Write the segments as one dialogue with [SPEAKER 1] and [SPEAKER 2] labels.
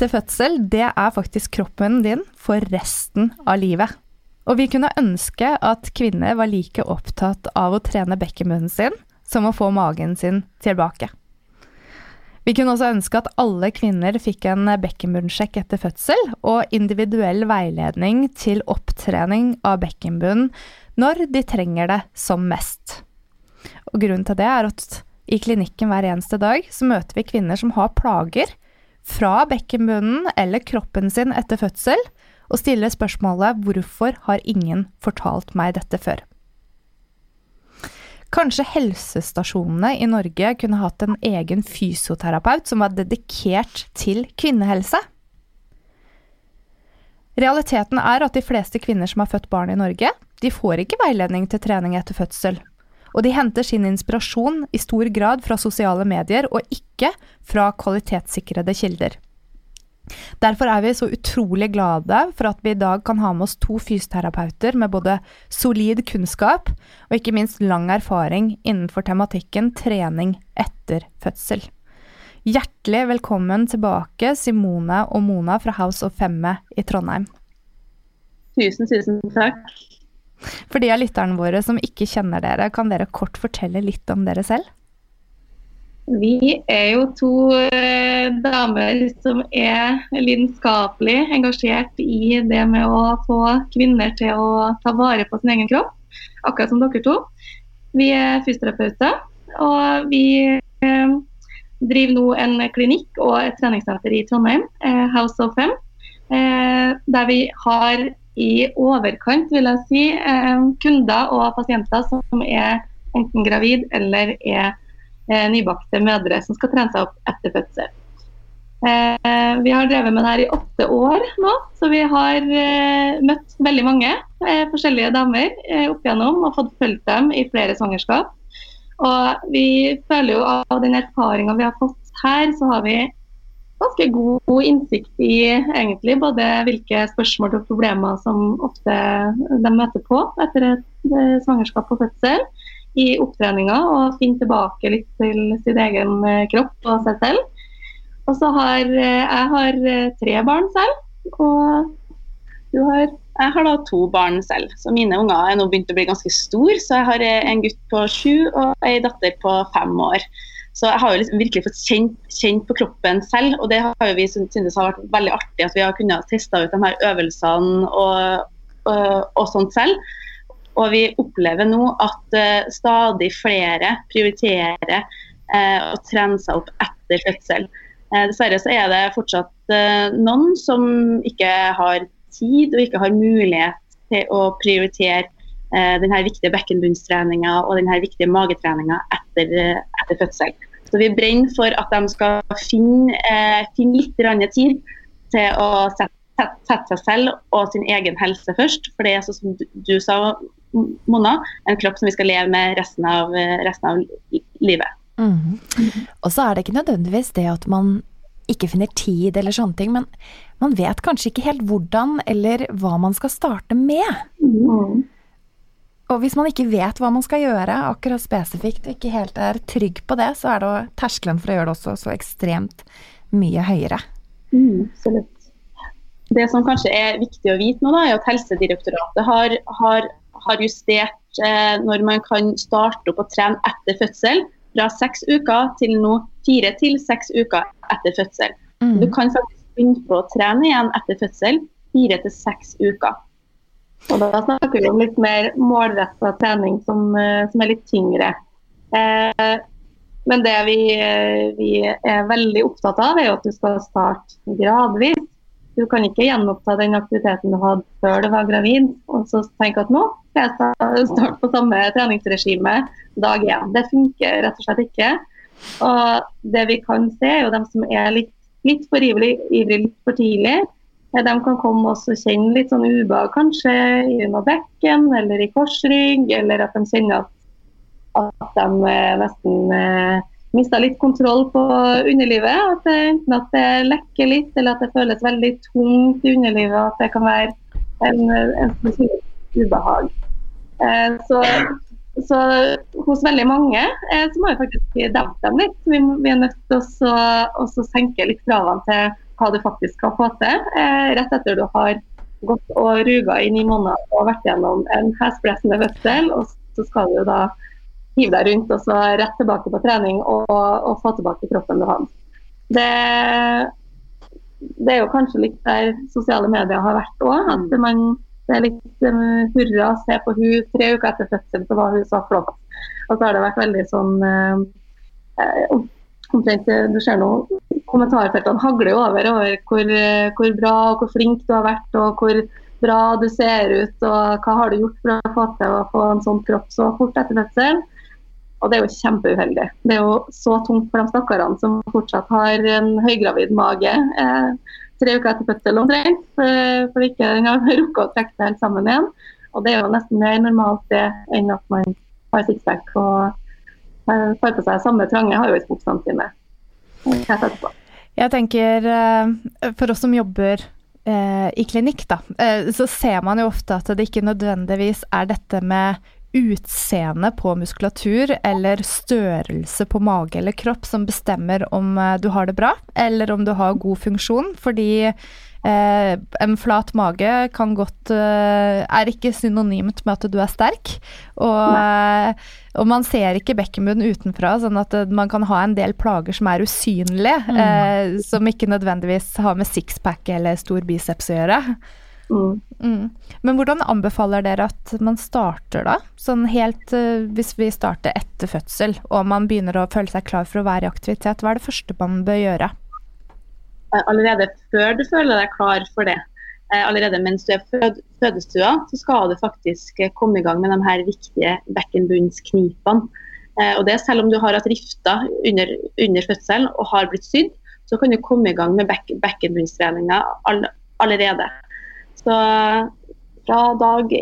[SPEAKER 1] etter fødsel, det er faktisk kroppen din for resten av livet. Og vi kunne ønske at kvinner var like opptatt av å trene bekkenbunnen sin som å få magen sin tilbake. Vi kunne også ønske at alle kvinner fikk en bekkenbunnsjekk etter fødsel, og individuell veiledning til opptrening av bekkenbunnen når de trenger det som mest. Og grunnen til det er at i klinikken hver eneste dag så møter vi kvinner som har plager fra bekkenbunnen eller kroppen sin etter fødsel, og stiller spørsmålet hvorfor har ingen fortalt meg dette før? Kanskje helsestasjonene i Norge kunne hatt en egen fysioterapeut som var dedikert til kvinnehelse? Realiteten er at de fleste kvinner som har født barn i Norge, de får ikke veiledning til trening etter fødsel. Og de henter sin inspirasjon i stor grad fra sosiale medier, og ikke fra kvalitetssikrede kilder. Derfor er vi så utrolig glade for at vi i dag kan ha med oss to fysioterapeuter med både solid kunnskap og ikke minst lang erfaring innenfor tematikken trening etter fødsel. Hjertelig velkommen tilbake, Simone og Mona fra House of Femme i Trondheim.
[SPEAKER 2] Tusen, tusen takk.
[SPEAKER 1] For de av lytterne våre som ikke kjenner dere, kan dere kort fortelle litt om dere selv?
[SPEAKER 2] Vi er jo to eh, damer som er lidenskapelig engasjert i det med å få kvinner til å ta vare på sin egen kropp, akkurat som dere to. Vi er fysioterapeuter, og vi eh, driver nå en klinikk og et treningssenter i Trondheim, eh, House of Fem, der vi har i overkant vil jeg si, eh, kunder og pasienter som er enten gravid eller er eh, nybakte mødre som skal trene seg opp etter fødsel. Eh, vi har drevet med det her i åtte år nå, så vi har møtt veldig mange forskjellige damer opp igjennom og fått fulgt dem i flere svangerskap. Og vi føler jo av den erfaringa vi har fått her, så har vi ganske god innsikt i egentlig både hvilke spørsmål og problemer som ofte de møter på etter et svangerskap og fødsel i opptreninga, og finne tilbake litt til sin egen eh, kropp og seg selv. Og så har eh, jeg har eh, tre barn selv, og du har
[SPEAKER 3] Jeg har da to barn selv, så mine unger er nå begynt å bli ganske store. Så jeg har en gutt på sju og ei datter på fem år. Så jeg har jo liksom virkelig fått kjent, kjent, på kroppen selv, og det har jo vi syntes har vært veldig artig at vi har kunnet teste ut de her øvelsene og, og, og sånt selv. Og vi opplever nå at uh, stadig flere prioriterer uh, å trene seg opp etter fødsel. Uh, dessverre så er det fortsatt noen som ikke har tid og ikke har mulighet til å prioritere denne viktige bekkenbunnstreninga og denne viktige magetreninga etter, etter, fødsel. Så Vi brenner for at de skal finne, eh, finne litt tid til å sette, sette, seg selv og sin egen helse først. For det er som du, du sa, Mona, en kropp som vi skal leve med resten av, resten av livet.
[SPEAKER 4] Mm. Og så er det ikke nødvendigvis det at man ikke finner tid eller sånne ting, men man vet kanskje ikke helt hvordan eller hva man skal starte med. Mm. Og hvis man ikke vet hva man skal gjøre akkurat spesifikt, og ikke helt er trygg på det, så er det terskelen for å gjøre det også så ekstremt mye høyere.
[SPEAKER 3] Mm, absolutt. Det som kanskje er viktig å vite nå, da, er at Helsedirektoratet har, har, har justert eh, når man kan starte opp og trene etter fødsel, fra seks uker til nå fire til seks uker etter fødsel. Mm. Du kan faktisk begynne på å trene igjen etter fødsel fire til seks uker. Og da snakker vi om litt mer målretta trening som, eh, som, er litt tyngre. Eh, men det vi, eh, vi, er veldig opptatt av, er at du skal starte gradvis. Du kan ikke gjenoppta den aktiviteten du hadde før du var gravid, og så tenke at nå skal jeg starte på samme treningsregime dag én. Det funker rett og slett ikke. Og det vi kan se, er jo dem som er litt, litt for ivrig, ivrig litt for tidlig,
[SPEAKER 2] De kan komme og kjenne litt sånn ubehag kanskje gjennom bekken eller i korsrygg, eller at de kjenner at, at de nesten eh, mister litt kontroll på underlivet. At det, enten at det lekker litt, eller at det føles veldig tungt i underlivet. At det kan være en, en spesiell ubehag. Eh, så, så, hos veldig mange eh, så må vi faktisk dempe dem litt. Vi, vi er nødt til å senke litt kravene til hva du faktisk skal få til. Eh, rett etter du har gått og ruga i ni måneder og vært gjennom en hesblesende fødsel, og så skal du da hive deg rundt og så rett tilbake på trening og, og få tilbake kroppen du har. Det, det, er jo kanskje litt der sosiale medier har vært òg. At man det er litt um, hurra, se på hun tre uker etter fødselen, så var hun så flott. Og så har det vært veldig sånn uh, omtrent, Du ser nå kommentarfeltene hagler over over hvor, hvor, bra og hvor flink du har vært, og hvor bra du ser ut, og hva har du gjort for å få til å få en sånn kropp så fort etter fødselen. Og det er jo kjempeuheldig. Det er jo så tungt for de stakkarene som fortsatt har en høygravid mage. Eh, tre uker etter fødsel omtrent, for, for ikke den har rukket å trekke seg helt sammen igjen. Og det er jo nesten mer normalt det enn at man har sixpack og får på seg samme trange hardhetsbuksene sine
[SPEAKER 1] Jeg tenker eh, for oss som jobber eh, i klinikk, da, eh, så ser man jo ofte at det ikke nødvendigvis er dette med utseende på muskulatur eller størrelse på mage eller kropp som bestemmer om du har det bra, eller om du har god funksjon. Fordi eh, en flat mage kan godt eh, Er ikke synonymt med at du er sterk. Og, og man ser ikke bekkenbunnen utenfra, sånn at eh, man kan ha en del plager som er usynlige. Mm. Eh, som ikke nødvendigvis har med sixpack eller stor biceps å gjøre. Mm. Mm. Men hvordan anbefaler dere at man starter da? Sånn helt uh, hvis vi starter etter fødsel og man begynner å føle seg klar for å være i aktivitet, hva er det første man bør gjøre?
[SPEAKER 3] Eh, allerede før du føler deg klar for det, eh, allerede mens du er fød fødestua, så skal du faktisk komme i gang med de her viktige bekkenbunnsknipene. Og det selv om du har hatt rifter under, under fødselen og har blitt sydd, så kan du komme i gang med bek bekkenbunnstreninga all, allerede. Så fra dag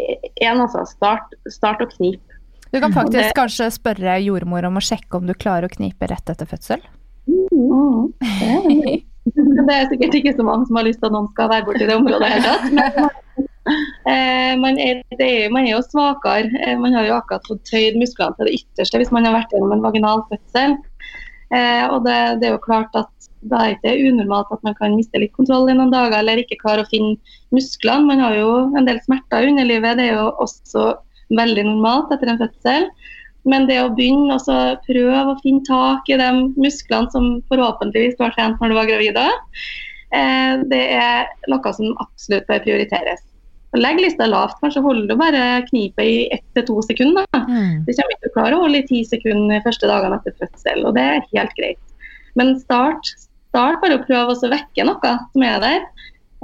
[SPEAKER 3] én, altså. Start, start å knipe.
[SPEAKER 1] Du kan faktisk det, kanskje spørre jordmor om å sjekke om du klarer å knipe rett etter fødsel?
[SPEAKER 2] Mm, det, det er sikkert ikke så mange som har lyst til at noen skal være borti det området heller. Men tatt. man, er, er, man, er, jo svakere. Eh, man har jo akkurat fått tøyd musklene til det ytterste hvis man har vært gjennom en vaginal fødsel. Eh, og det, det, er jo klart at da er det ikke unormalt at man kan miste litt kontroll i noen dager eller ikke klare å finne musklene. Man har jo en del smerter i underlivet, det er jo også veldig normalt etter en fødsel. Men det å begynne å prøve å finne tak i de musklene som forhåpentligvis du har trent når du var gravid, eh, det er noe som absolutt bør prioriteres. Legg lista lavt. Kanskje holder du bare knipet i ett til to sekunder. Mm. Du kommer ikke til å klare å holde i ti sekunder de første dagene etter fødsel, og det er helt greit. Men start, start bare å prøve å vekke noe som er der.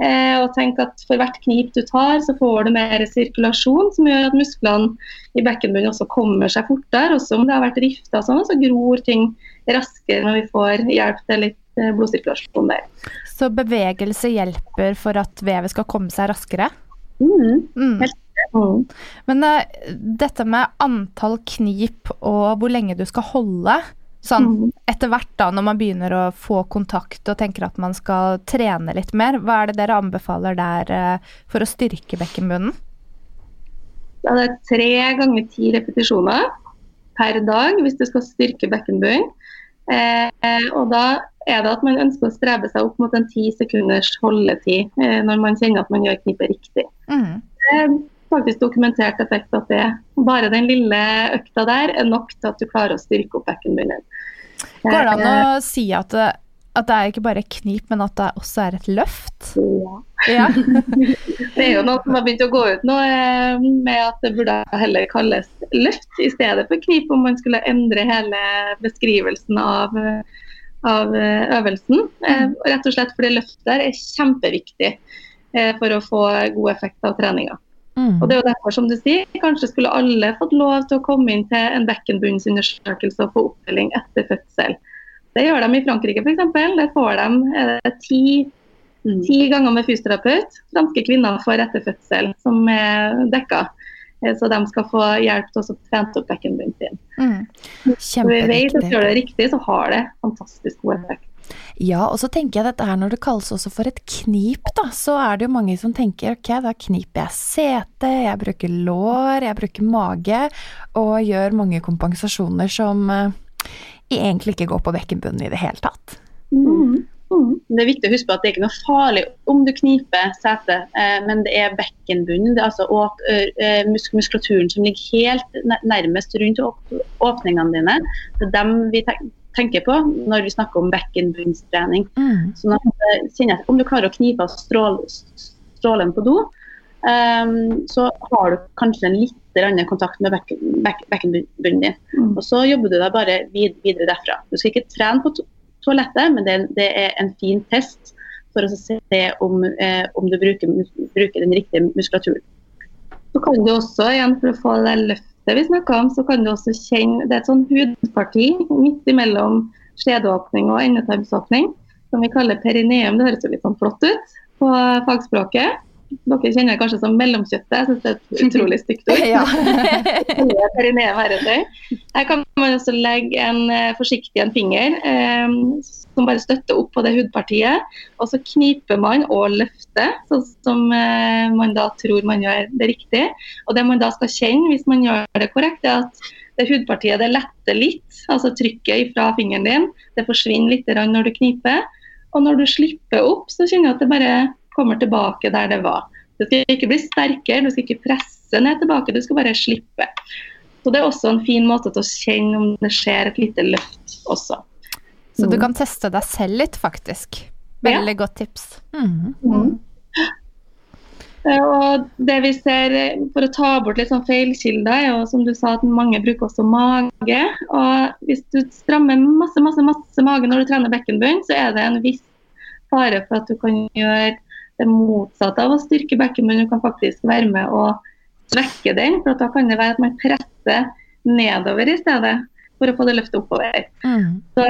[SPEAKER 2] Eh, og tenk at For hvert knip du tar, så får du mer sirkulasjon, som gjør at musklene i bekkenbunnen også kommer seg fortere. Også om det har vært rifter, sånn, så gror ting raskere når vi får hjelp til litt eh, blodsirkulasjon der.
[SPEAKER 1] Så bevegelse hjelper for at vevet skal komme seg raskere?
[SPEAKER 2] Mm. Mm.
[SPEAKER 1] Mm. Men uh, dette med antall knip og hvor lenge du skal holde Sånn mm. etter hvert, da, når man begynner å få kontakt og tenker at man skal trene litt mer, hva er det dere anbefaler der uh, for å styrke bekkenbunnen?
[SPEAKER 2] Ja, det er tre ganger ti repetisjoner per dag hvis du skal styrke bekkenbunnen. Eh, og da er det at man ønsker å strebe seg opp mot en ti sekunders holdetid eh, når man kjenner at man gjør knippet riktig. Mm. Det er faktisk dokumentert effekt at det, bare den lille økta der er nok til at du klarer å styrke opp bekkenbunnen.
[SPEAKER 1] Går det an å si at det, at det er ikke bare knip, men at det også er et løft?
[SPEAKER 2] Ja. ja. det er jo noe som har begynt å gå ut nå eh, med at det burde heller kalles løft i stedet for knip, om man skulle endre hele beskrivelsen av av eh, øvelsen. Eh, mm. Rett og slett fordi løftet der er kjempeviktig for å få god effekt av treninga. Mm. Og det er jo derfor, som du sier, kanskje skulle alle fått lov til å komme inn til en bekkenbunnsundersøkelse og få oppfølging etter fødsel. Det gjør de i Frankrike f.eks. Der får de ti Mm. Ti ganger med fysioterapeut. Franske kvinner får etter fødsel, som er dekka. Eh, så de skal få hjelp til å trene opp bekkenbunnen sin. Mm. Så vi vet at gjør det riktig, så har det fantastisk god effekt.
[SPEAKER 4] Ja, og så tenker jeg dette her når det kalles også for et knip, da, så er det jo mange som tenker ok, da kniper jeg sete, jeg bruker lår, jeg bruker mage, og gjør mange kompensasjoner som uh, egentlig ikke går på bekkenbunnen i det hele tatt.
[SPEAKER 3] Mm. Mm. Det er viktig å huske på at det er ikke noe farlig om du kniper setet, eh, men det er bekkenbunnen, det er altså åp, eh, muskulaturen som ligger helt nærmest rundt åpningene dine. Det er dem vi tenker på når vi snakker om bekkenbunnstrening. Mm. Sånn at, eh, om du klarer å knipe av strål, strålen på do, um, så har du kanskje en litt kontakt med bek, bekkenbunnen din. Mm. Og Så jobber du deg bare videre derfra. Du skal ikke trene på toalettet, men det, det er en fin test for å se om, eh, om du bruker, bruker, den riktige muskulaturen.
[SPEAKER 2] Så kan du også, igjen for å få det løftet vi snakka om, så kan du også kjenne Det er et sånn hudparti midt imellom skjedeåpning og endetarmsåpning som vi kaller perineum. Det høres jo litt sånn flott ut på fagspråket. Dere kjenner kanskje som mellomkjøttet. Jeg syns det er et utrolig stygt ord. Ja. Her kan man også legge en eh, forsiktig en finger eh, som bare støtter opp på det hudpartiet. Og så kniper man og løfter, sånn som eh, man da tror man gjør det riktig. Og det man da skal kjenne hvis man gjør det korrekt, er at det hudpartiet det letter litt, altså trykket fra fingeren din. Det forsvinner litt når du kniper. Og når du slipper opp, så kjenner du at det bare kommer tilbake der det var. Du skal ikke bli sterkere, du skal ikke presse ned tilbake, du skal bare slippe. Så Det er også en fin måte til å kjenne om det skjer et lite løft også.
[SPEAKER 1] Så du mm. kan teste deg selv litt, faktisk. Veldig ja. godt tips. Mm. Mm.
[SPEAKER 2] Og det vi ser, For å ta bort litt sånn feilkilder, er jo som du sa at mange bruker også mage. og Hvis du strammer masse masse, masse mage når du trener bekkenbunn, så er det en viss fare for at du kan gjøre det motsatte av å styrke bekkenbunnen. Du kan faktisk være med å svekke den. for Da kan det være at man presser nedover i stedet for å få det løftet oppover. Mm. Så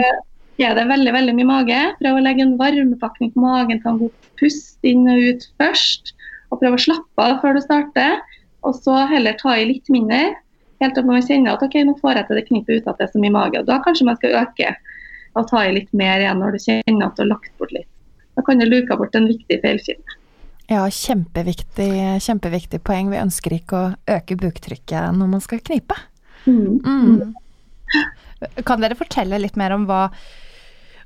[SPEAKER 2] ja, det veldig veldig mye mage. Prøv å legge en varmepakning på magen, ta en god pust inn og ut først. Og prøv å slappe av før du starter. Og så heller ta i litt mindre. Helt til man kjenner at ok, nå får jeg til det knipet uten at det er så mye mage. Og Da kanskje man skal øke og ta i litt mer igjen når du kjenner at du har lagt bort litt. Da kan du luke bort en viktig feilkilde.
[SPEAKER 4] Ja, kjempeviktig, kjempeviktig poeng. Vi ønsker ikke å øke buktrykket når man skal knipe. Mm. Mm.
[SPEAKER 1] Kan dere fortelle litt mer om hva,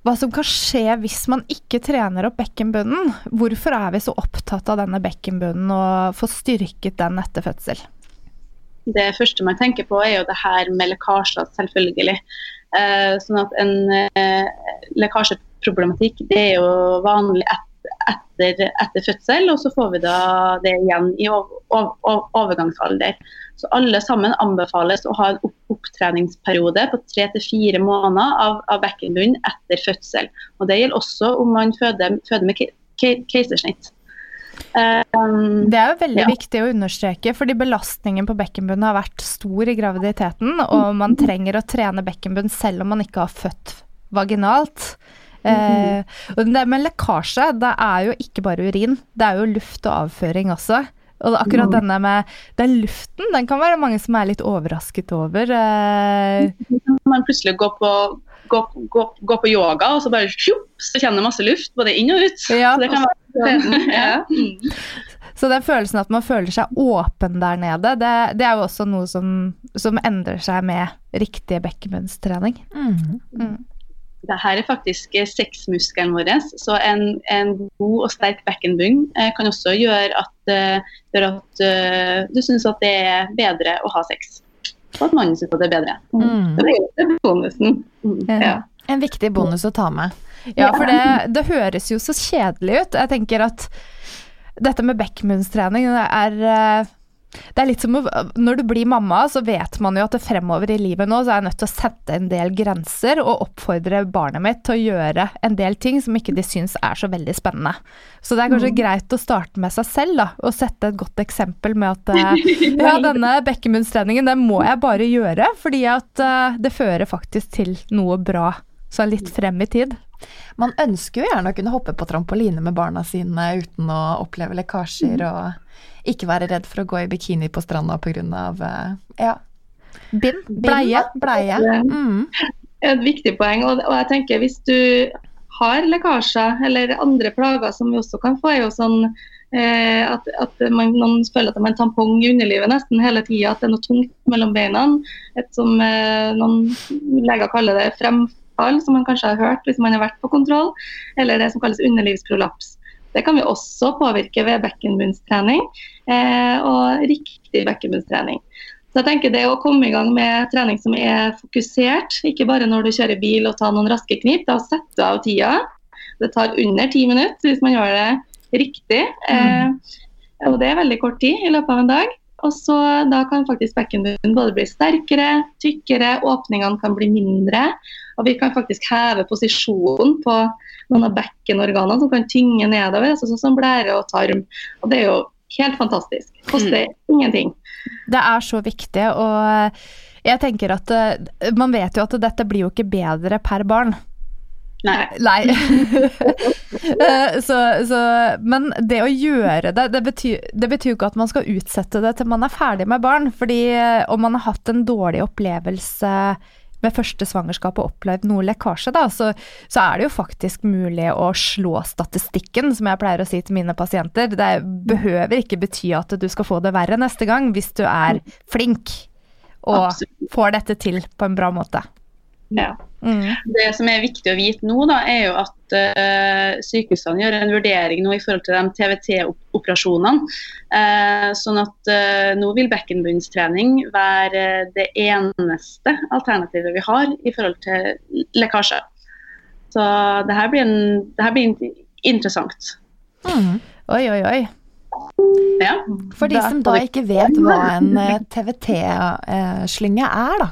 [SPEAKER 1] hva som kan skje hvis man ikke trener opp bekkenbunnen? Hvorfor er vi så opptatt av denne bekkenbunnen og få styrket den etter fødsel?
[SPEAKER 3] Det første man tenker på er jo det her med lekkasjer, selvfølgelig. Eh, sånn at en eh, lekkasjeproblematikk det er jo vanlig etter, etter, fødsel, og så får vi da det igjen i overgangsalder. Så alle sammen anbefales å ha en opptreningsperiode på tre til fire måneder av, av bekkenbunnen etter fødsel. Og Det gjelder også om man føder, føder med keisersnitt.
[SPEAKER 1] Um, det er jo veldig ja. viktig å understreke, fordi belastningen på bekkenbunnen har vært stor i graviditeten, og man trenger å trene bekkenbunn selv om man ikke har født vaginalt. Eh, -hmm. det med lekkasje, det er jo ikke bare urin, det er jo luft og avføring også. Og akkurat mm. denne med den luften, den kan være mange som er litt overrasket over. Eh.
[SPEAKER 3] Man plutselig går på, går, går, går på yoga, og så bare sjup, så kjenner masse luft både inn og ut. Ja, så det kan være ja.
[SPEAKER 1] Så den følelsen at man føler seg åpen der nede, det, det er jo også noe som, som endrer seg med riktig bekkenbunnstrening. Mm. Mm.
[SPEAKER 3] Dette er faktisk sexmuskelen vår, så en, en, god og sterk bekkenbunn eh, kan også gjøre at, uh, gjøre at du syns at det er bedre å ha sex. Og at mannen syns at det er bedre. Mm. Det er bonusen.
[SPEAKER 4] Mm. Ja. En viktig bonus å ta med.
[SPEAKER 1] Ja, for det, det høres jo så kjedelig ut. Jeg tenker at dette med bekkenbunnstrening er det er litt som Når du blir mamma, så vet man jo at det fremover i livet nå så er jeg nødt til å sette en del grenser og oppfordre barnet mitt til å gjøre en del ting som ikke de syns er så veldig spennende. Så det er kanskje mm. greit å starte med seg selv, da, og sette et godt eksempel med at eh, ja, denne bekkenbunnstreningen, den må jeg bare gjøre, fordi at uh, det fører faktisk til noe bra så litt frem i tid.
[SPEAKER 4] Man ønsker jo gjerne å kunne hoppe på trampoline med barna sine uten å oppleve lekkasjer og ikke være redd for å gå i bikini på stranda pga. Uh, ja.
[SPEAKER 1] Bind? Bleie?
[SPEAKER 4] Bleie. Mm.
[SPEAKER 2] Et viktig poeng. Og, og jeg tenker hvis du har lekkasjer eller andre plager som vi også kan få, er jo sånn eh, at, at man, noen føler at de har tampong i underlivet nesten hele tida, at det er noe tungt mellom beina. Et som eh, noen leger kaller det fremfall, som man kanskje har hørt hvis man har vært på kontroll, eller det som kalles underlivsprolaps. Det kan vi også påvirke ved bekkenbunnstrening eh, og riktig bekkenbunnstrening. Så jeg tenker Det å komme i gang med trening som er fokusert, ikke bare når du kjører bil og tar noen raske knip, da setter du av tida. Det tar under ti minutter hvis man gjør det riktig. Mm. Eh, og det er veldig kort tid i løpet av en dag. Og så Da kan faktisk bekkenbunnen både bli sterkere, tykkere, åpningene kan bli mindre. Og vi kan faktisk heve posisjonen på noen av bekkenorganene som kan tynge nedover, altså sånn som blære og tarm. Og Det er jo helt fantastisk. Koster mm. ingenting.
[SPEAKER 1] Det er så viktig, og jeg tenker at eh, man vet jo at dette blir jo ikke bedre per barn.
[SPEAKER 3] Nei.
[SPEAKER 1] Nei. Eh, så, så, men det å gjøre det, det betyr, det betyr ikke at man skal utsette det til man er ferdig med barn. fordi eh, om man har hatt en dårlig opplevelse med første svangerskap og opplevd noe lekkasje, da, så, så, er det jo faktisk mulig å slå statistikken, som jeg pleier å si til mine pasienter. Det behøver ikke bety at du skal få det verre neste gang, hvis du er flink og Absolutt. får dette til på en bra måte.
[SPEAKER 3] Ja. Mm. Det som er viktig å vite nå, da, er jo at uh, sykehusene gjør en vurdering nå i forhold til de TVT-operasjonene. Uh, sånn at uh, nå vil bekkenbunnstrening være det eneste alternativet vi har i forhold til lekkasje. Så det her blir, en, det her blir interessant.
[SPEAKER 1] Mm. Oi, oi, oi.
[SPEAKER 3] Ja.
[SPEAKER 4] For de som da ikke vet hva en TVT-slynge er, da.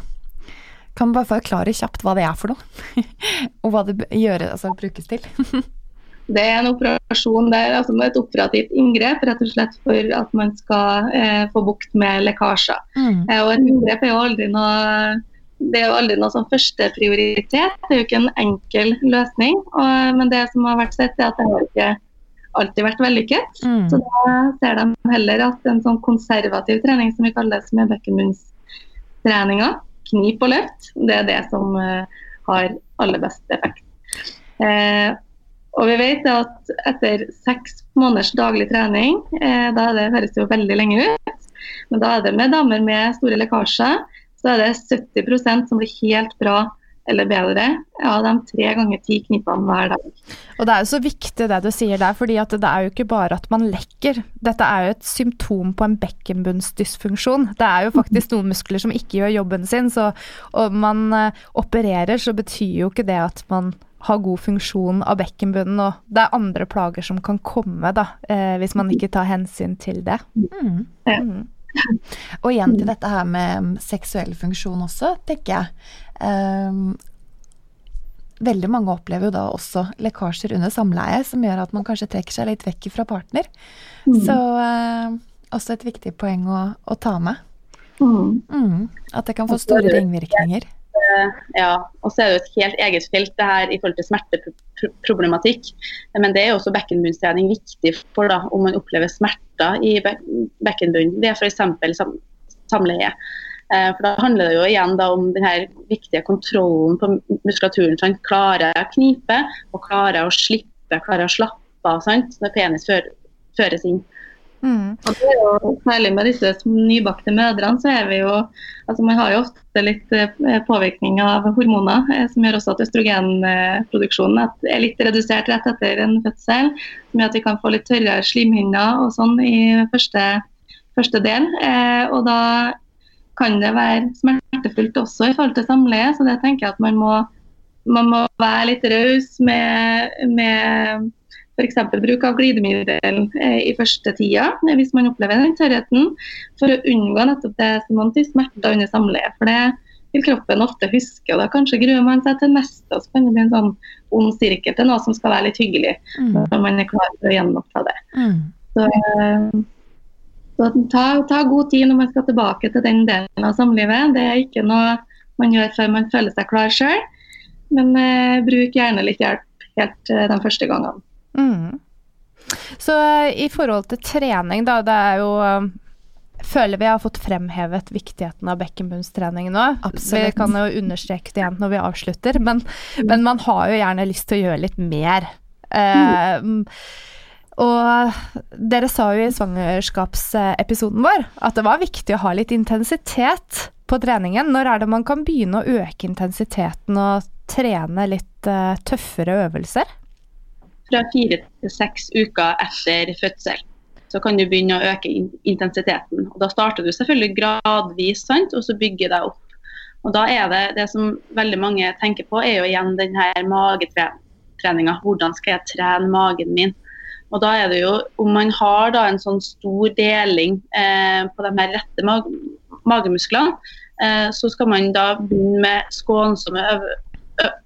[SPEAKER 4] Kan du bare forklare kjapt hva det er for noe? og hva det gjør, altså, brukes til?
[SPEAKER 2] det er en operasjon der, altså et operativt inngrep rett og slett for at man skal eh, få bukt med lekkasjer. Mm. Eh, og et inngrep er jo aldri noe det er jo aldri noe som førsteprioritet. Det er jo ikke en enkel løsning. Og, men det som har vært sett, er at det har ikke alltid vært vellykket. Mm. Så da ser de heller at en sånn konservativ trening som vi kaller det, som er bekkenbunnstreninga, knip og løft, det er det som uh, har aller best effekt. Eh, og vi vet at etter seks måneders daglig trening, eh, da det høres det jo veldig lenge ut, men da er det med damer med store lekkasjer, så er det 70% som blir helt bra eller bedre av de tre ganger ti knippene hver dag.
[SPEAKER 1] Og Det er jo så viktig det du sier der, fordi det er jo ikke bare at man lekker. Dette er jo et symptom på en bekkenbunnsdysfunksjon. Det er jo faktisk noen muskler som ikke gjør jobben sin. Så om man uh, opererer, så betyr jo ikke det at man har god funksjon av bekkenbunnen. Og det er andre plager som kan komme, da, uh, hvis man ikke tar hensyn til det. Mm. Mm.
[SPEAKER 4] Og igjen til dette her med seksuell funksjon også, tenker jeg. Um, veldig mange opplever jo da også lekkasjer under samleie, som gjør at man kanskje trekker seg litt vekk fra partner. Mm. Så uh, også et viktig poeng å, å ta med. Mm. Mm. At det kan få store ringvirkninger.
[SPEAKER 3] Ja, og så er det jo et helt eget felt det her i forhold til smerteproblematikk. Men det er også bekkenbunnstrening viktig for da, om man opplever smerter i bekkenbunnen. Det er f.eks. samleie. Eh, for Da handler det jo igjen om den her viktige kontrollen på muskulaturen. sånn Klarer jeg å knipe, og klarer jeg å slippe, klarer jeg å slappe av sant? når penis føres inn.
[SPEAKER 2] Mm. Og det er jo, Særlig med disse nybakte mødrene, så er vi jo altså Man har jo ofte litt eh, påvirkning av hormoner, eh, som gjør også at østrogenproduksjonen er litt redusert rett etter en fødsel. Som gjør at vi kan få litt tørrere slimhinner og sånn i første, første del. og da kan det være smertefullt også i forhold til samleie. Så det tenker jeg at man må, man må være litt raus med, med f.eks. bruk av glidemiddel eh, i første tida hvis man opplever den tørrheten, for å unngå nettopp det som man sier smerter under samleie. For det vil kroppen ofte huske, og da kanskje gruer man seg til neste, og så kan det bli en sånn ond sirkel til noe som skal være litt hyggelig, mm. når man er klar for å gjenoppta det. Mm. Så eh, så ta, ta, god tid når man skal tilbake til den delen av samlivet. Det er ikke noe man gjør før man føler seg klar sjøl. Men eh, bruk gjerne litt hjelp helt de første gangene.
[SPEAKER 1] Mm. Så i forhold til trening, da, det er jo føler vi har fått fremhevet viktigheten av bekkenbunnstrening nå.
[SPEAKER 4] Absolutt.
[SPEAKER 1] Vi kan jo understreke det igjen når vi avslutter, men, men, man har jo gjerne lyst til å gjøre litt mer. Eh, og dere sa jo i svangerskapsepisoden vår at det var viktig å ha litt intensitet på treningen. Når er det man kan begynne å øke intensiteten og trene litt uh, tøffere øvelser?
[SPEAKER 3] Fra fire til seks uker etter fødsel så kan du begynne å øke intensiteten. Og Da starter du selvfølgelig gradvis sant? og så bygger deg opp. Og da er Det det som veldig mange tenker på, er jo igjen denne magetreninga. Hvordan skal jeg trene magen min? Og da er det jo, Om man har da en sånn stor deling eh, på de her rette mag magemusklene, eh, så skal man da begynne med skånsomme øv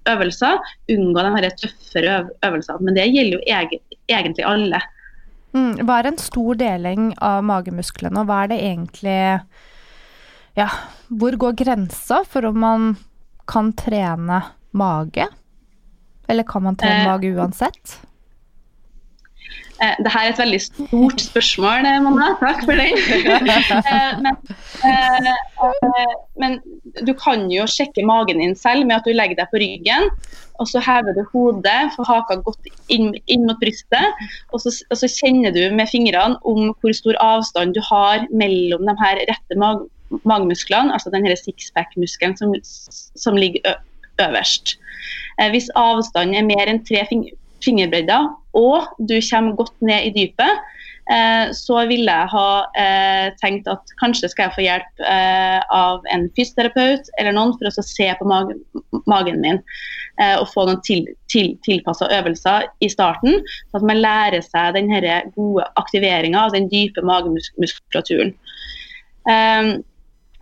[SPEAKER 3] øvelser. Unngå de her tøffere øv øvelsene. Men det gjelder jo egentlig alle.
[SPEAKER 1] Mm, hva er en stor deling av magemusklene, og hva er det egentlig Ja, hvor går grensa for om man kan trene mage? Eller kan man trene eh, mage uansett?
[SPEAKER 3] Eh, Dette er et veldig stort spørsmål, eh, Mona. Takk for det. Eh, men, men, du kan jo sjekke magen din selv med at du legger deg på ryggen. Og så hever du hodet, får haka godt inn, inn mot brystet. Og så, og så, kjenner du med fingrene om hvor stor avstand du har mellom de her rette mag magemusklene, altså den sixpack-muskelen som, som, ligger øverst. Hvis avstanden er mer enn tre fingre fingerbredder, og du kommer godt ned i dypet, eh, så ville jeg ha eh, tenkt at kanskje skal jeg få hjelp eh, av en fysioterapeut eller noen for å se på magen, min og få noen til, til, tilpassa øvelser i starten, sånn at man lærer seg den gode aktiveringa av den dype magemuskulaturen. Um,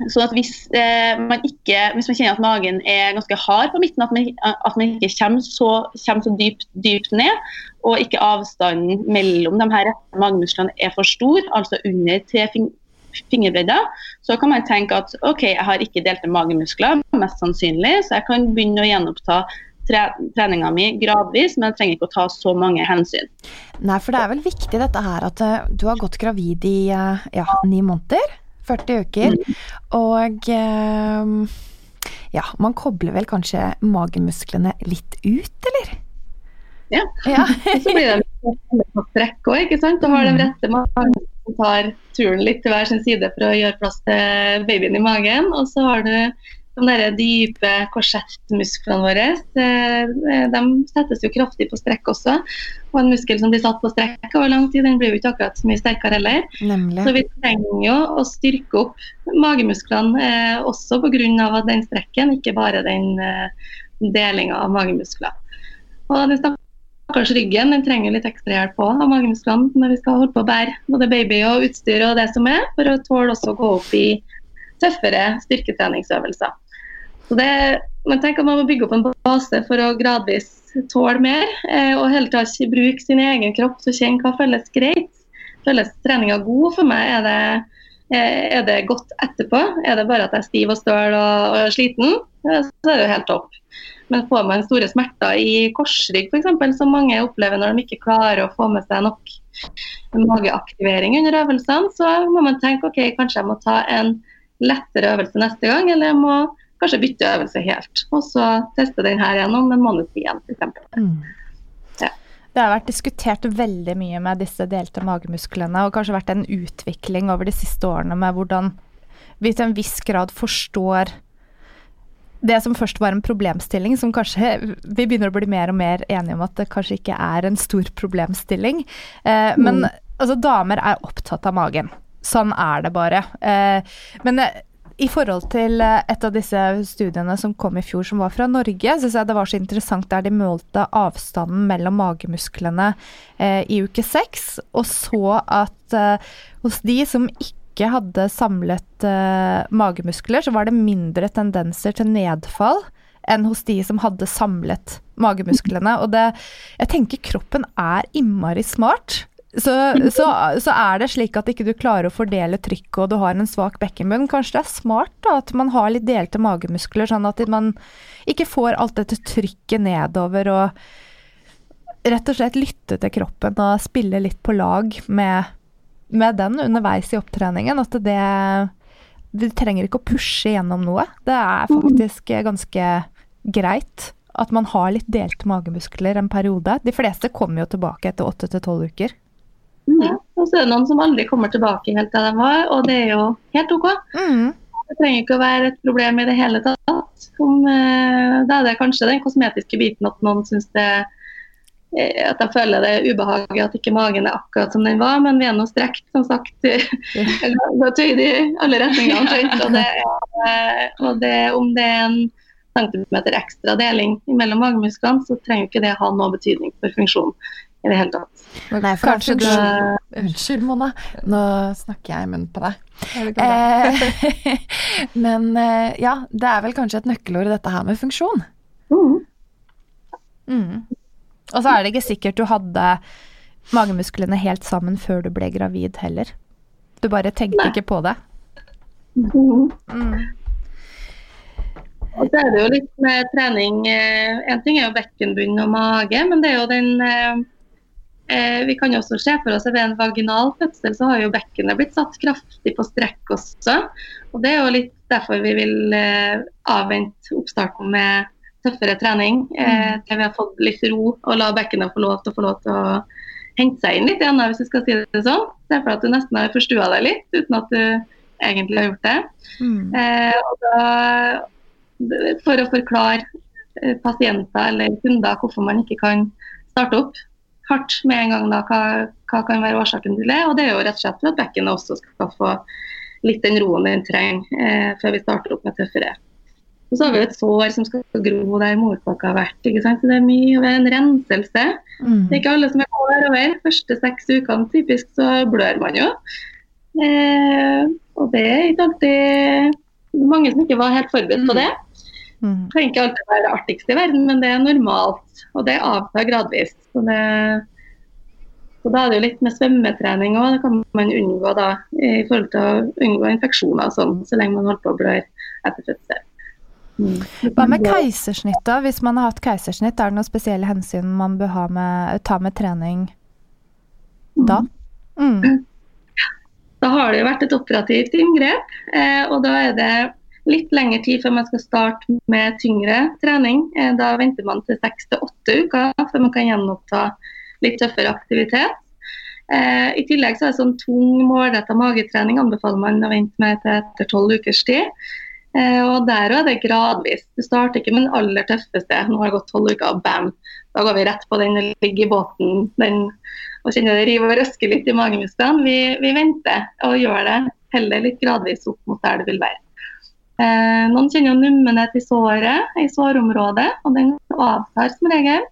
[SPEAKER 3] Sånn at hvis, eh, man ikke, hvis man kjenner at magen er ganske hard på midten, at man, at man ikke kommer så, kommer så dypt, dypt, ned, og ikke avstanden mellom de her magemusklene er for stor, altså under tre fingerbredder, så kan man tenke at OK, jeg har ikke delte magemuskler, mest sannsynlig, så jeg kan begynne å gjenoppta treninga mi gradvis, men jeg trenger ikke å ta så mange hensyn.
[SPEAKER 4] Nei, for det er vel viktig dette her at uh, du har gått gravid i uh, ja, ni måneder. 40 uker. Og ehm, ja, man kobler vel kanskje magemusklene litt ut, eller?
[SPEAKER 2] Ja. ja. så blir det på strekk òg, ikke sant. Og har den mm. rette magen som tar turen litt til hver sin side for å gjøre plass til babyen i magen. Og så har du de dype korsettmusklene våre eh, de settes jo kraftig på strekk også. Og en muskel som blir satt på strekk over lang tid, den blir jo ikke akkurat så mye sterkere heller.
[SPEAKER 4] Nemlig.
[SPEAKER 2] Så vi trenger jo å styrke opp magemusklene eh, også pga. den strekken, ikke bare den eh, delinga av magemuskler. Og den stakkars ryggen den trenger litt ekstra hjelp på av magemusklene når vi skal holde på å bære både baby og utstyr og det som er, for å tåle også å gå opp i tøffere styrketreningsøvelser. Så det, man tenker at man må bygge opp en base for å gradvis tåle mer, eh, og hele tida bruke sin egen kropp til å kjenne hva føles greit. Føles treninga god for meg? Er det, eh, er det godt etterpå? Er det bare at jeg er stiv og støl og, og sliten? Så er det jo helt topp. Men får man store smerter i korsrygg f.eks., som mange opplever når de ikke klarer å få med seg nok mageaktivering under øvelsene, så må man tenke ok, kanskje jeg må ta en lettere øvelse neste gang, eller jeg må kanskje bytte øvelse helt. Og så teste den her igjen om en måned igjen, f.eks. Mm.
[SPEAKER 1] Ja. Det har vært diskutert veldig mye med disse delte magemusklene, og kanskje vært en utvikling over de siste årene med hvordan vi til en viss grad forstår det som først var en problemstilling, som kanskje vi begynner å bli mer og mer enige om at det kanskje ikke er en stor problemstilling. Eh, men mm. altså, damer er opptatt av magen. Sånn er det bare. Eh, men i forhold til eh, et av disse studiene som kom i fjor, som var fra Norge, syns jeg det var så interessant der de målte avstanden mellom magemusklene eh, i uke seks, og så at eh, hos de som ikke hadde samlet eh, magemuskler, så var det mindre tendenser til nedfall enn hos de som hadde samlet magemusklene. Og det Jeg tenker kroppen er innmari smart. Så, så, så, er det slik at ikke du klarer å fordele trykket og du har en svak bekkenbunn. Kanskje det er smart da, at man har litt delte magemuskler, sånn at man ikke får alt dette trykket nedover og rett og slett lytte til kroppen og spille litt på lag med, med den underveis i opptreningen. At det Du trenger ikke å pushe gjennom noe. Det er faktisk ganske greit at man har litt delte magemuskler en periode. De fleste kommer jo tilbake etter åtte til tolv uker.
[SPEAKER 2] Ja, og så er det noen som aldri kommer tilbake helt der de var, og det er jo helt OK.
[SPEAKER 1] Mm.
[SPEAKER 2] Det trenger ikke å være et problem i det hele tatt. Om, eh, da er det kanskje den kosmetiske biten at noen syns det eh, at de føler det er ubehagelig at ikke magen er akkurat som den var, men vi er nå strekt, som sagt. Tøyer i alle retninger omtrent. Og, det, er- og det, om det er en centimeter ekstra deling mellom magemusklene, så trenger ikke det ha noe betydning for funksjonen i det hele tatt.
[SPEAKER 4] Nei, for
[SPEAKER 1] Kanskje du-
[SPEAKER 4] Unnskyld, Mona. Nå snakker jeg i munnen på deg. Eh, men eh, ja, det er vel kanskje et nøkkelord dette her med funksjon.
[SPEAKER 2] Mm.
[SPEAKER 1] Mm. Og så er det ikke sikkert du hadde magemusklene helt sammen før du ble gravid heller. Du bare tenkte
[SPEAKER 2] Nei.
[SPEAKER 1] ikke på det.
[SPEAKER 2] Mm.
[SPEAKER 1] Mm.
[SPEAKER 2] Og så er det jo litt med trening eh, En ting er jo bekkenbunn og mage, men det er jo den eh, Vi kan også se for oss at ved en vaginal fødsel så har jo bekkenet blitt satt kraftig på strekk også. Og det er jo litt derfor vi vil eh, avvente oppstarten med tøffere trening. Eh, til vi har fått litt ro og la bekkenet få lov til å få lov til å hente seg inn litt igjen, hvis vi skal si det sånn. Se for deg at du nesten har forstua deg litt uten at du egentlig har gjort det.
[SPEAKER 1] Mm.
[SPEAKER 2] Eh, og da, for å forklare eh, pasienter eller kunder hvorfor man ikke kan starte opp hardt med en gang, da, hva, hva kan være årsaken til det. Og det er jo rett og slett for at bekkenet også skal få litt den roen den trenger eh, før vi starter opp med tøffere. Og så har vi et sår som skal gro der morkaka har vært. ikke sant? Så det er mye av en renselse.
[SPEAKER 1] Mm.
[SPEAKER 2] Det er ikke alle som er klar over. Første seks ukene typisk så blør man jo. Eh, og det er ikke alltid mange som ikke var helt forberedt på det.
[SPEAKER 1] Mm.
[SPEAKER 2] Det kan ikke alltid være det artigste i verden, men det er normalt. Og det avtar gradvis. Så, det, så da er det jo litt med svømmetrening òg. Det kan man unngå da, i forhold til å unngå infeksjoner og sånn, så lenge man holder på å blø etter fødsel. Mm.
[SPEAKER 1] Hva med keisersnitt, da? Hvis man har hatt keisersnitt, er det noen spesielle hensyn man bør ha med, ta med trening da? Mm.
[SPEAKER 2] Da har det jo vært et operativt inngrep, eh, og da er det litt lengre tid før man skal starte med tyngre trening. Eh, da venter man til seks til åtte uker før man kan gjenoppta litt tøffere aktivitet. Eh, I tillegg så er sånn tung, målretta magetrening anbefaler man å vente med til etter tolv ukers tid. Eh, og der er det gradvis. Du starter ikke med den aller tøffeste. Nå har det gått tolv uker, bam! Da går vi rett på den og ligger i båten den, og kjenner det river og røsker litt i magemusklene. Vi, vi venter og gjør det heller litt gradvis opp mot der det vil være. Eh, noen kjenner nummenhet i såret, i sårområdet, og den avtar som regel.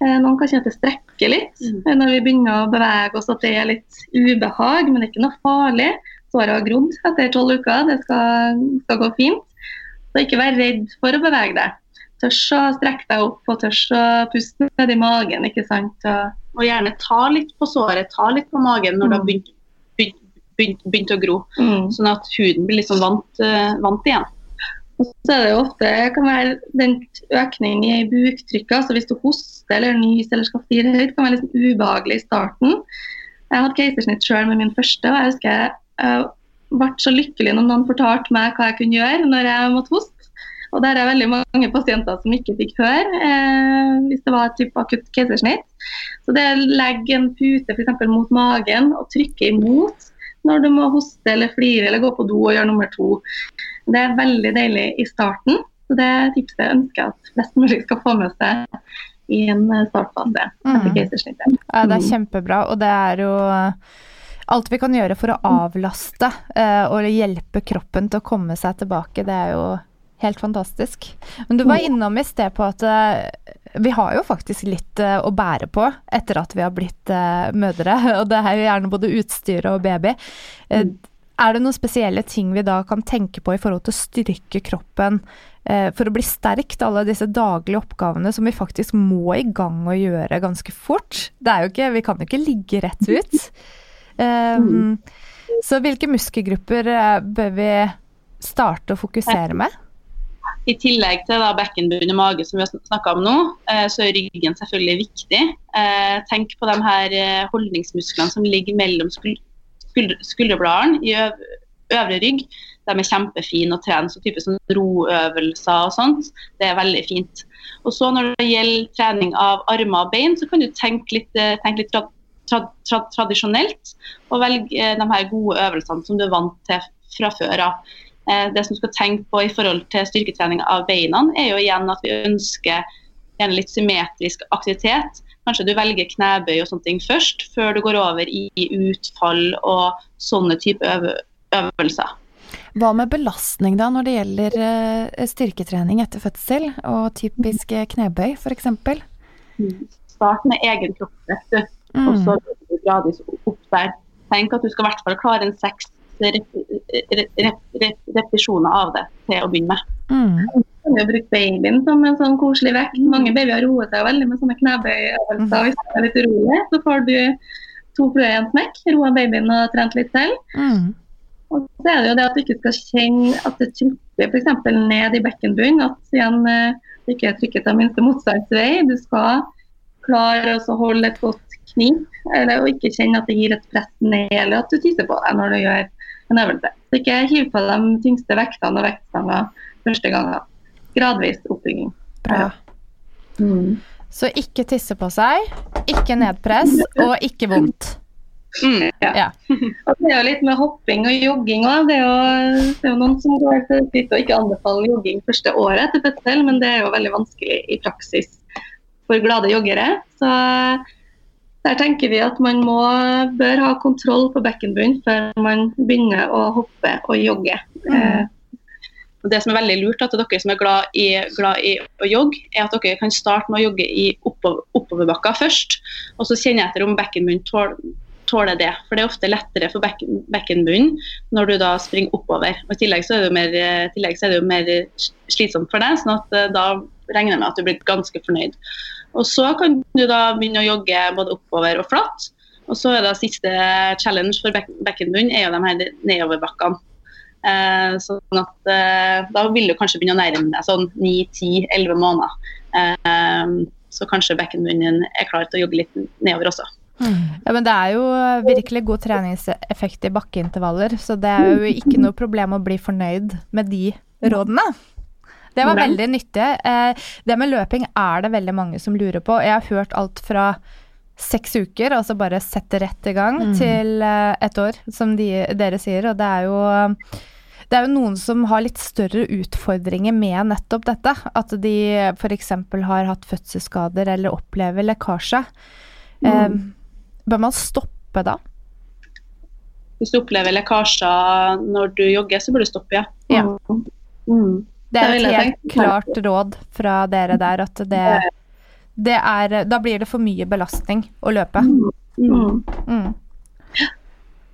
[SPEAKER 2] Eh, noen kan kjenne at det strekker litt mm. når vi begynner å bevege oss, at det er litt ubehag, men det er ikke noe farlig. Såret har grodd etter tolv uker, det skal, skal gå fint. Så ikke vær redd for å bevege deg. Tørs å strekke deg opp og tørs å puste ned i magen. ikke sant? Og,
[SPEAKER 3] Og gjerne ta litt på såret, ta litt på magen når du har begynt, begynt, begynt, å gro.
[SPEAKER 2] mm.
[SPEAKER 3] Sånn at huden blir liksom vant, eh, vant igjen.
[SPEAKER 2] Og så er det jo ofte kan være den økning i buktrykket. altså Hvis du hoster eller nyser eller skal flire høyt, kan være litt ubehagelig i starten. Jeg hadde keisersnitt sjøl med min første, og jeg husker jeg eh, ble så lykkelig når noen fortalte meg hva jeg kunne gjøre når jeg måtte hoste. Og der er veldig mange pasienter som ikke fikk høre eh, hvis det var et type akutt keisersnitt. Så det å legge en pute f.eks. mot magen og trykke imot når du må hoste eller flire eller gå på do og gjøre nummer to. Det er veldig deilig i starten. Så det tipset ønsker jeg at flest mulig skal få med seg i en eh, startfase etter
[SPEAKER 1] Mm. Ja, det er
[SPEAKER 2] Mm.
[SPEAKER 1] kjempebra, og det er jo alt vi kan gjøre for å avlaste eh, og hjelpe kroppen til å komme seg tilbake. Det er jo helt fantastisk. Men du var innom i sted på at eh, vi har jo faktisk litt eh, å bære på etter at vi har blitt eh, mødre, og det er jo gjerne både utstyr og baby. Eh, Er det noen spesielle ting vi da kan tenke på i forhold til å styrke kroppen for å bli sterk til alle disse daglige oppgavene som vi faktisk må i gang og gjøre ganske fort? Det er jo ikke, vi kan jo ikke ligge rett ut. Um, Så hvilke muskelgrupper bør vi starte å fokusere med?
[SPEAKER 3] I tillegg til da bekkenbunn og mage, som vi har snakka om nå, eh, så er ryggen selvfølgelig viktig. Eh, tenk på de her eh, holdningsmusklene som ligger mellom skulderbladene i øvre rygg. De er kjempefine å trene, så type sånn roøvelser og sånt. Det er veldig fint. Og så Når det gjelder trening av armer og bein, så kan du tenke litt, tenke litt tra tra tra tradisjonelt. Og velge de her gode øvelsene som du er vant til fra før av. Eh, det som skal tenke på i forhold til styrketrening av beina, er jo igjen at vi ønsker en litt symmetrisk aktivitet. Kanskje du velger knebøy og sånne ting først, før du går over i utfall og sånne type øve øvelser.
[SPEAKER 4] Hva med belastning da, når det gjelder eh, styrketrening etter fødsel og typisk knebøy f.eks.?
[SPEAKER 3] Mm. Start med egen kroppsvekt, mm. og så gradvis opp der. Tenk at du skal i hvert fall klare en seks repetisjoner av det til å begynne med.
[SPEAKER 2] Mm. Du kan bruke babyen som en sånn koselig vekt. Mange babyer roer seg veldig med sånne knebøyøvelser. Hvis du er litt urolig, så får du to fluer i en smekk. Roa babyen og trent litt selv. Mm. Og så er det jo det at du ikke skal kjenne at det trykker f.eks. ned i bekkenbunnen. At igjen eh, det ikke er trykket av minste motstandsvei. Du skal klare å holde et godt knip, eller, og ikke kjenne at det gir et press ned, eller at du tisser på deg når du gjør en øvelse. Så ikke hiv på de tyngste vektene og vektstanga første gangen. Gradvis oppbygging.
[SPEAKER 1] Bra. Mm. Så ikke tisse på seg, ikke nedpress og ikke vondt.
[SPEAKER 2] Mm, ja. ja. og det er jo litt med hopping og jogging òg. Det, det, er jo noen som går til skritt og ikke anbefaler jogging første året etter fødsel, men det er jo veldig vanskelig i praksis for glade joggere. Så der tenker vi at man må, bør ha kontroll på bekkenbunnen før man begynner å hoppe og jogge. Mm. Eh,
[SPEAKER 3] det som er veldig lurt til dere som er glad i, glad i, å jogge, er at dere kan starte med å jogge i oppover, oppoverbakka først. Og så kjenne etter om bekkenbunnen tåler, tåler det. For det er ofte lettere for bekken, bekkenbunnen når du da springer oppover. Og I tillegg så er det jo mer, er det jo mer slitsomt for deg, sånn at eh, da regner jeg med at du blir ganske fornøyd. Og så kan du da begynne å jogge både oppover og flatt. Og så er det siste challenge for bekkenbunnen er jo de her nedoverbakkene. Eh, sånn at eh, da vil du kanskje begynne å nærme deg sånn 9-10-11 måneder. Eh, så kanskje bekkenbunnen er klar til å jogge litt nedover også.
[SPEAKER 1] Mm. Ja, men Det er jo virkelig god treningseffekt i bakkeintervaller, så det er jo ikke noe problem å bli fornøyd med de rådene. Det var veldig nyttig. Eh, det med løping er det veldig mange som lurer på. Jeg har hørt alt fra seks uker, altså bare sette rett i gang, mm. til eh, et år, som de, dere sier. Og det er jo det er jo noen som har litt større utfordringer med nettopp dette. At de f.eks. har hatt fødselsskader eller opplever lekkasje. Mm. Eh, bør man stoppe da?
[SPEAKER 3] Hvis du opplever lekkasjer når du jogger, så bør du stoppe, ja. ja.
[SPEAKER 1] Mm. Det er et helt klart råd fra dere der at det, det er Da blir det for mye belastning å løpe. Mm.
[SPEAKER 2] Mm.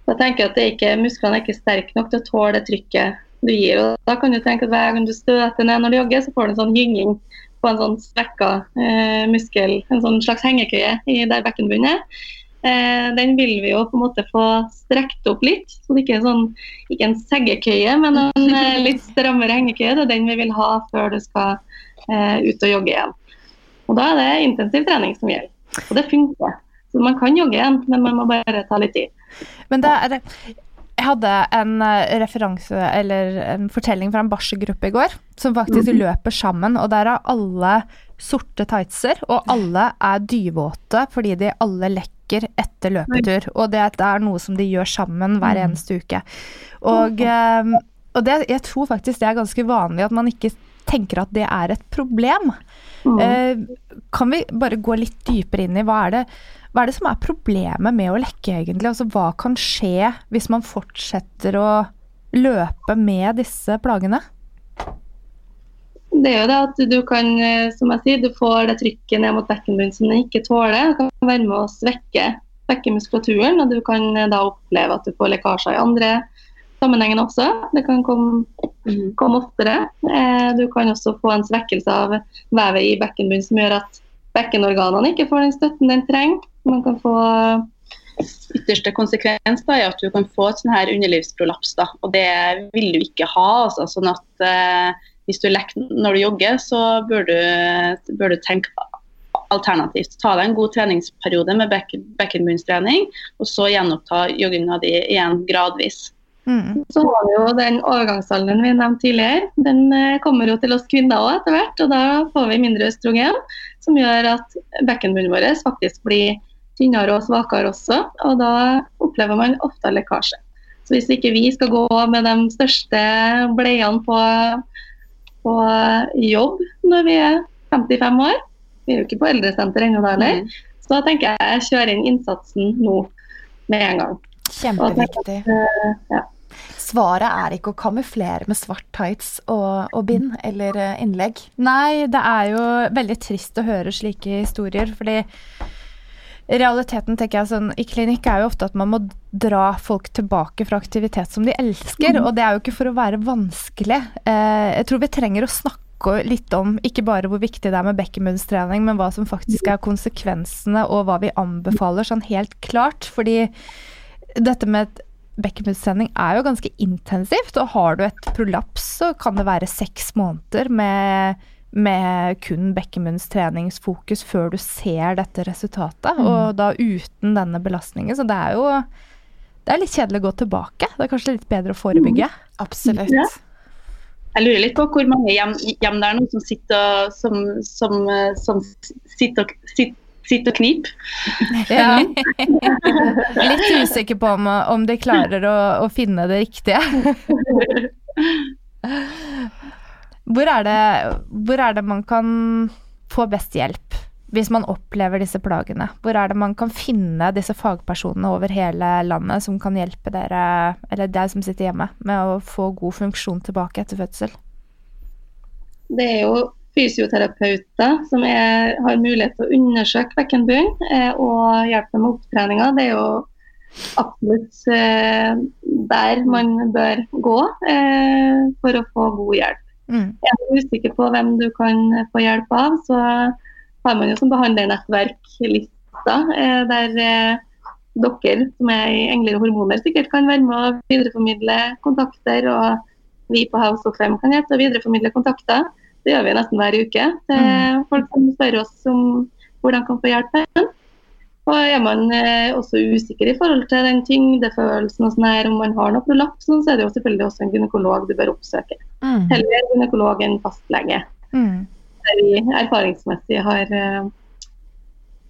[SPEAKER 2] Jeg tenker at ikke, Musklene er ikke sterke nok til å tåle det trykket du gir. og Da kan du tenke at hver gang du støter ned når du jogger, så får du en sånn gynging på en sånn svekka eh, muskel, en sånn slags hengekøye i der bekkenbundet. Eh, den vil vi jo på en måte få strekt opp litt. Så det ikke er sånn, ikke en seggekøye, men en eh, litt strammere hengekøye. Det er den vi vil ha før du skal eh, ut og jogge igjen. Og Da er det intensiv trening som gjelder. Og det funker. Så man kan jogge igjen, men man må bare ta litt tid.
[SPEAKER 1] Men det er, jeg hadde en eh, referanse, eller en fortelling fra en barselgruppe i går, som faktisk mm. løper sammen. Og der er alle sorte tightser, og alle er dyvåte fordi de alle lekker etter løpetur. Og det er noe som de gjør sammen hver mm. eneste uke. Og, ehm, og det, jeg tror faktisk det er ganske vanlig at man ikke tenker at det er et problem. Mm. Eh, kan vi bare gå litt dypere inn i hva er det hva er det som er problemet med å lekke, egentlig? Altså, hva kan skje hvis man fortsetter å løpe med disse plagene?
[SPEAKER 2] Det er jo det at du kan, eh, som jeg sier, du får det trykket ned mot bekkenbunnen som den ikke tåler. Det kan være med å svekke, svekke muskulaturen, og du kan eh, da oppleve at du får lekkasjer i andre sammenhenger også. Det kan komme, mm. komme oftere. Eh, du kan også få en svekkelse av vevet i bekkenbunnen som gjør at bekkenorganene ikke får den støtten den trenger. Man kan få
[SPEAKER 3] Ytterste konsekvens da, er at du kan få et sånn her underlivsprolaps. Da, og det vil du ikke ha. Altså, sånn at eh, hvis du lekker når du jogger, så bør du, bør du tenke alternativt. Ta deg en god treningsperiode med bekkenbunnstrening, og så gjenoppta jogginga di igjen gradvis.
[SPEAKER 2] Mm. Så har vi jo den overgangsalderen vi nevnte tidligere. Den eh, kommer jo til oss kvinner òg etter hvert, og da får vi mindre østrogen, som gjør at bekkenbunnen vår faktisk blir tynnere og svakere også, og da opplever man ofte lekkasje. Så hvis ikke vi skal gå med de største bleiene på, på jobb når vi er 55 år, vi er jo ikke på eldresenter ennå da heller, mm. så da tenker jeg kjøre inn innsatsen nå med en gang.
[SPEAKER 4] Kjempeviktig. ja. Svaret er ikke å kamuflere med svart tights og, og bind eller eh, innlegg.
[SPEAKER 1] Nei, det er jo veldig trist å høre slike historier, fordi realiteten tenker jeg sånn, i klinikk er jo ofte at man må dra folk tilbake fra aktivitet som de elsker. Mm. Og det er jo ikke for å være vanskelig. Eh, jeg tror vi trenger å snakke litt om ikke bare hvor viktig det er med bekkenbunnstrening, men hva som faktisk er konsekvensene og hva vi anbefaler sånn helt klart. Fordi dette med bekkenbunnstrening er jo ganske intensivt. Og har du et prolaps, så kan det være seks måneder med med kun bekkenbunnstreningsfokus før du ser dette resultatet, mm. og da uten denne belastningen. Så det er jo det er litt kjedelig å gå tilbake. Det er kanskje litt bedre å forebygge. Mm.
[SPEAKER 4] Absolutt. Ja.
[SPEAKER 3] Jeg lurer litt på hvor mange hjem, hjem det er nå som sitter, som, som, som sitter, og, sitter, sitter og knip.
[SPEAKER 1] Ja. litt usikker på om, om de klarer å, å finne det riktige. Hvor er, det, hvor er det man kan få best hjelp hvis man opplever disse plagene? Hvor er det man kan finne disse fagpersonene over hele landet som kan hjelpe dere, eller deg som sitter hjemme, med å få god funksjon tilbake etter fødsel?
[SPEAKER 2] Det er jo fysioterapeuter som er, har mulighet til å undersøke bekkenbunn eh, og hjelpe med opptreninga. Det er jo absolutt eh, der man bør gå eh, for å få god hjelp. Mm. Er du usikker på hvem du kan få hjelp av, så har man jo som behandlernettverk lista eh, der eh, dere som er i Engler og hormoner sikkert kan være med å videreformidle kontakter. Og vi på House of Fem kan hjelpe å videreformidle kontakter. Det gjør vi nesten hver uke til mm. folk som spør oss om hvordan de kan få hjelp. Og er man eh, også usikker i forhold til den tyngdefølelsen og sånn her, om man har noe prolaps, så er det jo selvfølgelig også en gynekolog du bør oppsøke. Mm. Heller gynekolog enn fastlege. Mm. Der vi erfaringsmessig har eh,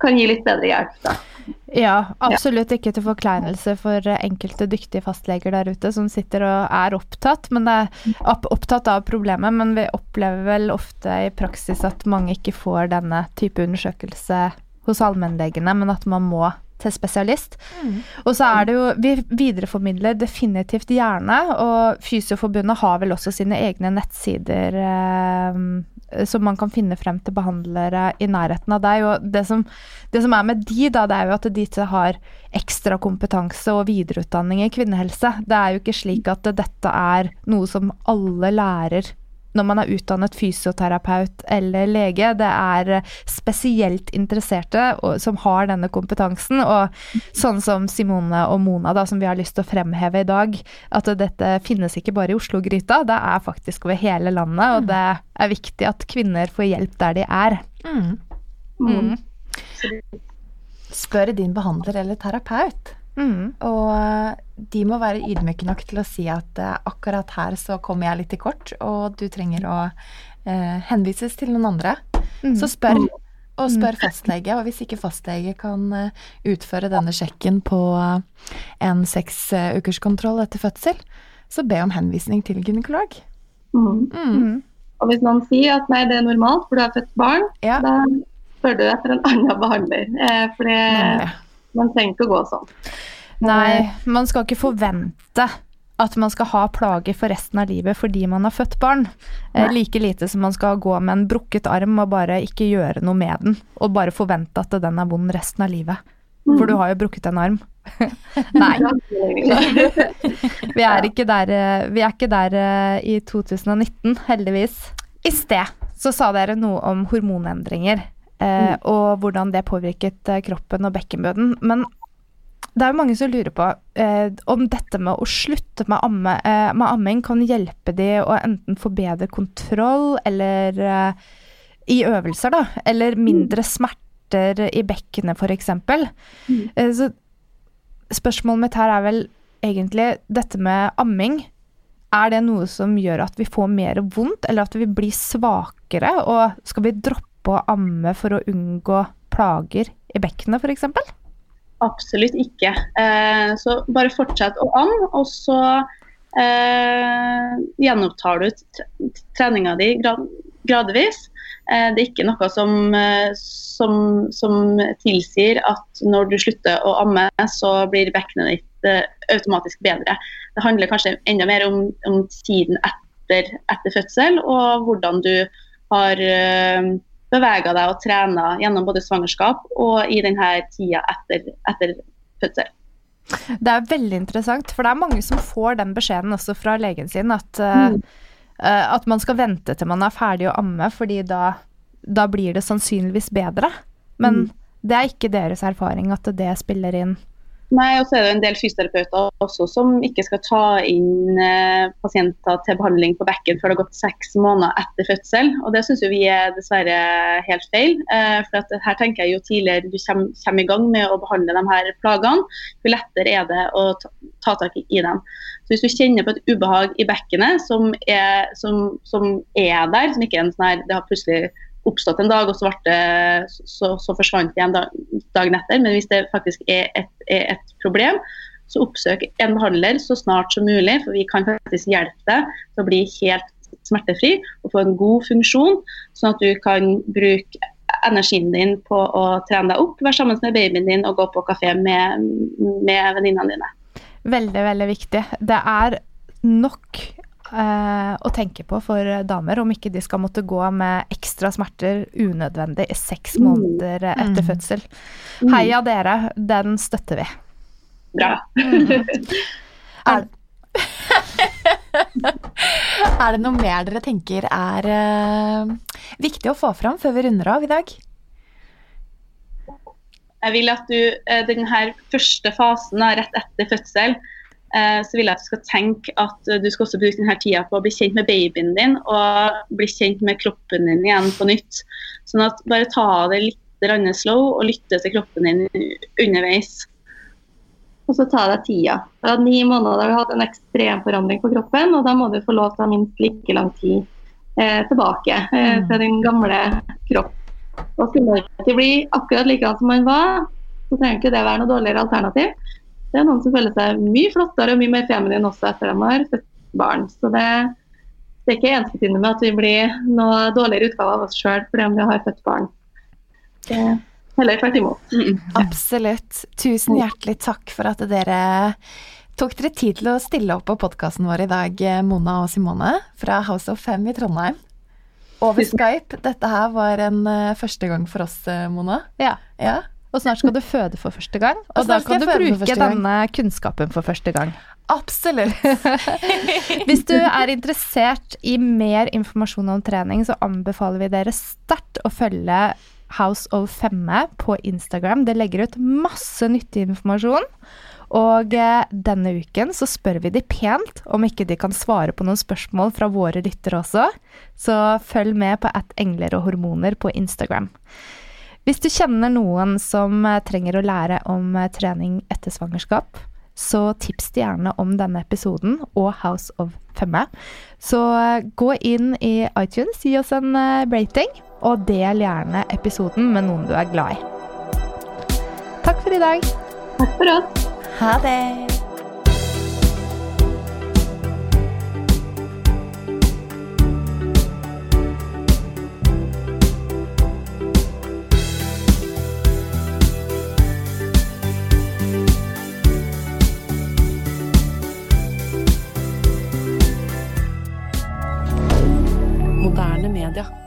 [SPEAKER 2] kan gi litt bedre hjelp, da.
[SPEAKER 1] Ja, absolutt ikke til forkleinelse for enkelte dyktige fastleger der ute som sitter og er opptatt, men er opptatt av problemet. Men vi opplever vel ofte i praksis at mange ikke får denne type undersøkelse hos allmennlegene, men at man må til spesialist. Mm. Og så er det jo Vi videreformidler definitivt gjerne, og Fysioforbundet har vel også sine egne nettsider eh, som man kan finne frem til behandlere i nærheten av deg. Og det som, det som er med de, da, det er jo at de har ekstra kompetanse og videreutdanning i kvinnehelse. Det er jo ikke slik at dette er noe som alle lærer når man er utdannet fysioterapeut eller lege. Det er spesielt interesserte og, som har denne kompetansen. Og sånn som Simone og Mona, da, som vi har lyst til å fremheve i dag, at dette finnes ikke bare i Oslo-gryta, det er faktisk over hele landet. Og det er viktig at kvinner får hjelp der de er. Mm.
[SPEAKER 4] Mm. Spør din behandler eller terapeut. Mm. Og eh, de må være ydmyke nok til å si at uh, akkurat her så kommer jeg litt til kort, og du trenger å eh, henvises til noen andre. Mm. Så spør, og spør mm. fastlege. Og hvis ikke fastlege kan uh, utføre denne sjekken på en seks ukers kontroll etter fødsel, så be om henvisning til gynekolog.
[SPEAKER 2] Mm. mm. Og hvis noen sier at nei, det er normalt, for du har født barn, ja. da spør du etter en annen behandler. for det man trenger ikke å gå sånn.
[SPEAKER 1] Nei, man skal ikke forvente at man skal ha plager for resten av livet fordi man har født barn. Nei. like lite som man skal gå med en brukket arm og bare ikke gjøre noe med den. Og bare forvente at den er vond resten av livet. Mm. For du har jo brukket en arm. Nei. vi, er ikke der, eh, vi er ikke der eh, i 2019, heldigvis. I sted så sa dere noe om hormonendringer. Eh, mm. og hvordan det påvirket eh, kroppen og bekkenbunnen. Men det er jo mange som lurer på eh, om dette med å slutte med, amme, eh, med, amming kan hjelpe de å enten få bedre kontroll eller eh, i øvelser, da. Eller mindre smerter i bekkenet, f.eks. Mm. Eh, så spørsmålet mitt her er vel egentlig dette med amming. Er det noe som gjør at vi får mer vondt, eller at vi blir svakere? Og skal vi droppe å amme for å unngå plager i bekkenet, f.eks.?
[SPEAKER 3] Absolutt ikke. Eh, så bare fortsett å amme, og så eh, gjenopptar du treninga di gradvis. Eh, det er ikke noe som, som, som, tilsier at når du slutter å amme, så blir bekkenet ditt automatisk bedre. Det handler kanskje enda mer om, om tiden etter, etter, fødsel, og hvordan du har bevega deg og trena gjennom både svangerskap og i denne tida etter, etter fødsel.
[SPEAKER 1] Det er veldig interessant, for det er mange som får den beskjeden også fra legen sin, at, mm. uh, at man skal vente til man er ferdig å amme, fordi da, da blir det sannsynligvis bedre. Men mm. det er ikke deres erfaring at det spiller inn
[SPEAKER 3] Nei, og så er det en del fysioterapeuter også som ikke skal ta inn eh, pasienter til behandling på bekken før det har gått seks måneder etter fødsel. Og Det syns vi er dessverre helt feil. Eh, for her tenker jeg Jo tidligere du kommer, kommer, i gang med å behandle de her plagene, jo lettere er det å ta, ta tak i dem. Så Hvis du kjenner på et ubehag i bekkenet som som, som er der, som ikke er en sånn her, det har plutselig oppstått en dag, og så, det, så, så forsvant det igjen dagen etter. Men hvis det faktisk er et, er et, problem, så oppsøk en behandler så snart som mulig. For vi kan faktisk hjelpe deg til å bli helt smertefri og få en god funksjon, sånn at du kan bruke energien din på å trene deg opp, være sammen med babyen din og gå på kafé med, med venninnene dine.
[SPEAKER 1] Veldig, veldig viktig. Det er nok å tenke på for damer, om ikke de skal måtte gå med ekstra smerter unødvendig i seks mm. måneder etter mm. fødsel. Mm. Heia dere, den støtter vi.
[SPEAKER 3] Bra.
[SPEAKER 4] er, er det noe mer dere tenker er uh, viktig å få fram før vi runder av i dag?
[SPEAKER 3] Jeg vil at du, eh, denne første fasen rett etter fødsel, Eh, så vil jeg at du skal tenke at du skal også bruke denne tida på å bli kjent med babyen din og bli kjent med kroppen din igjen på nytt. Sånn at bare ta det litt slow og lytte til kroppen din underveis.
[SPEAKER 2] Og så ta deg tida. Det er ni måneder har vi hatt en ekstrem forandring på kroppen, og da må du få lov til å ha minst like lang tid eh, tilbake eh, mm. til din gamle kropp. Og skulle det bli akkurat likedan som man var, så trenger ikke det være noe dårligere alternativ. Det er noen som føler seg mye flottere og mye mer feminine også etter de har født barn. Så det, det er ikke ensbetydende med at vi blir noe dårligere utgave av oss sjøl fordi om vi har født barn. Det heller tvert imot.
[SPEAKER 4] Mm. Absolutt. Tusen hjertelig takk for at dere tok dere tid til å stille opp på podkasten vår i dag, Mona og Simone fra House of Fem i Trondheim. Over Skype. Dette her var en uh, første gang for oss, uh, Mona.
[SPEAKER 1] Ja.
[SPEAKER 4] ja.
[SPEAKER 1] Og snart skal du føde for første gang, og, og da kan du bruke denne kunnskapen for første gang.
[SPEAKER 4] Absolutt.
[SPEAKER 1] Hvis du er interessert i mer informasjon om trening, så anbefaler vi dere sterkt å følge House of Femme på Instagram. Det legger ut masse nyttig informasjon. Og eh, denne uken så spør vi de pent om ikke de kan svare på noen spørsmål fra våre lyttere også. Så følg med på at engler og hormoner på Instagram. Hvis du kjenner noen som eh, trenger å lære om eh, trening etter svangerskap, så tips de gjerne om denne episoden og House of Femme. Så eh, gå inn i iTunes, gi oss en rating, og del gjerne episoden med noen du er glad i. Takk for i dag.
[SPEAKER 2] Takk for oss.
[SPEAKER 4] Ha det. moderne media.